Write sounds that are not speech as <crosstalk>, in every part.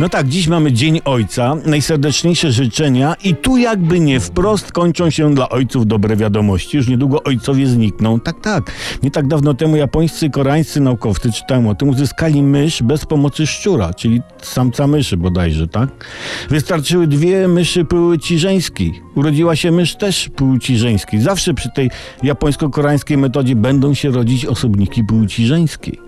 No tak, dziś mamy Dzień Ojca, najserdeczniejsze życzenia i tu jakby nie wprost kończą się dla ojców dobre wiadomości. Już niedługo ojcowie znikną. Tak, tak. Nie tak dawno temu japońscy, koreańscy naukowcy, czytałem o tym, uzyskali mysz bez pomocy szczura, czyli samca myszy bodajże, tak? Wystarczyły dwie myszy płci żeńskiej. Urodziła się mysz też płci żeńskiej. Zawsze przy tej japońsko-koreańskiej metodzie będą się rodzić osobniki płci żeńskiej.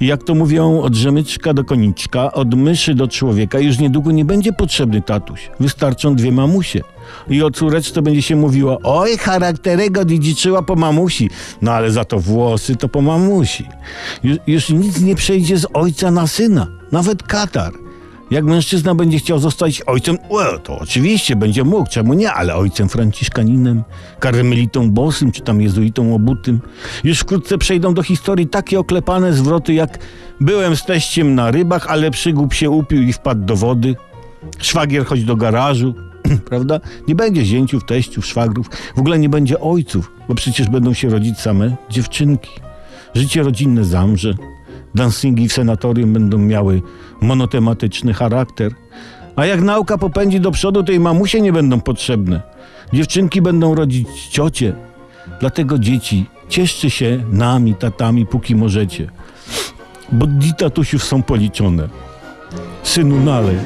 Jak to mówią, od rzemyczka do koniczka, od myszy do człowieka już niedługo nie będzie potrzebny tatuś. Wystarczą dwie mamusie. I o córeczce będzie się mówiło, oj, charakterego dziedziczyła po mamusi. No ale za to włosy to po mamusi. Już, już nic nie przejdzie z ojca na syna. Nawet katar. Jak mężczyzna będzie chciał zostać ojcem, well, to oczywiście będzie mógł, czemu nie, ale ojcem franciszkaninem, karmelitą bosym, czy tam jezuitą obutym. Już wkrótce przejdą do historii takie oklepane zwroty jak byłem z teściem na rybach, ale przygub się upił i wpadł do wody. Szwagier chodź do garażu, <clears throat> prawda? Nie będzie zięciów, teściów, szwagrów, w ogóle nie będzie ojców, bo przecież będą się rodzić same dziewczynki. Życie rodzinne zamrze. Dancingi w senatorium będą miały monotematyczny charakter. A jak nauka popędzi do przodu, to i mamusie nie będą potrzebne. Dziewczynki będą rodzić ciocie. Dlatego dzieci, cieszcie się nami, tatami, póki możecie. Bo dni tatusiów są policzone. Synu, nalej.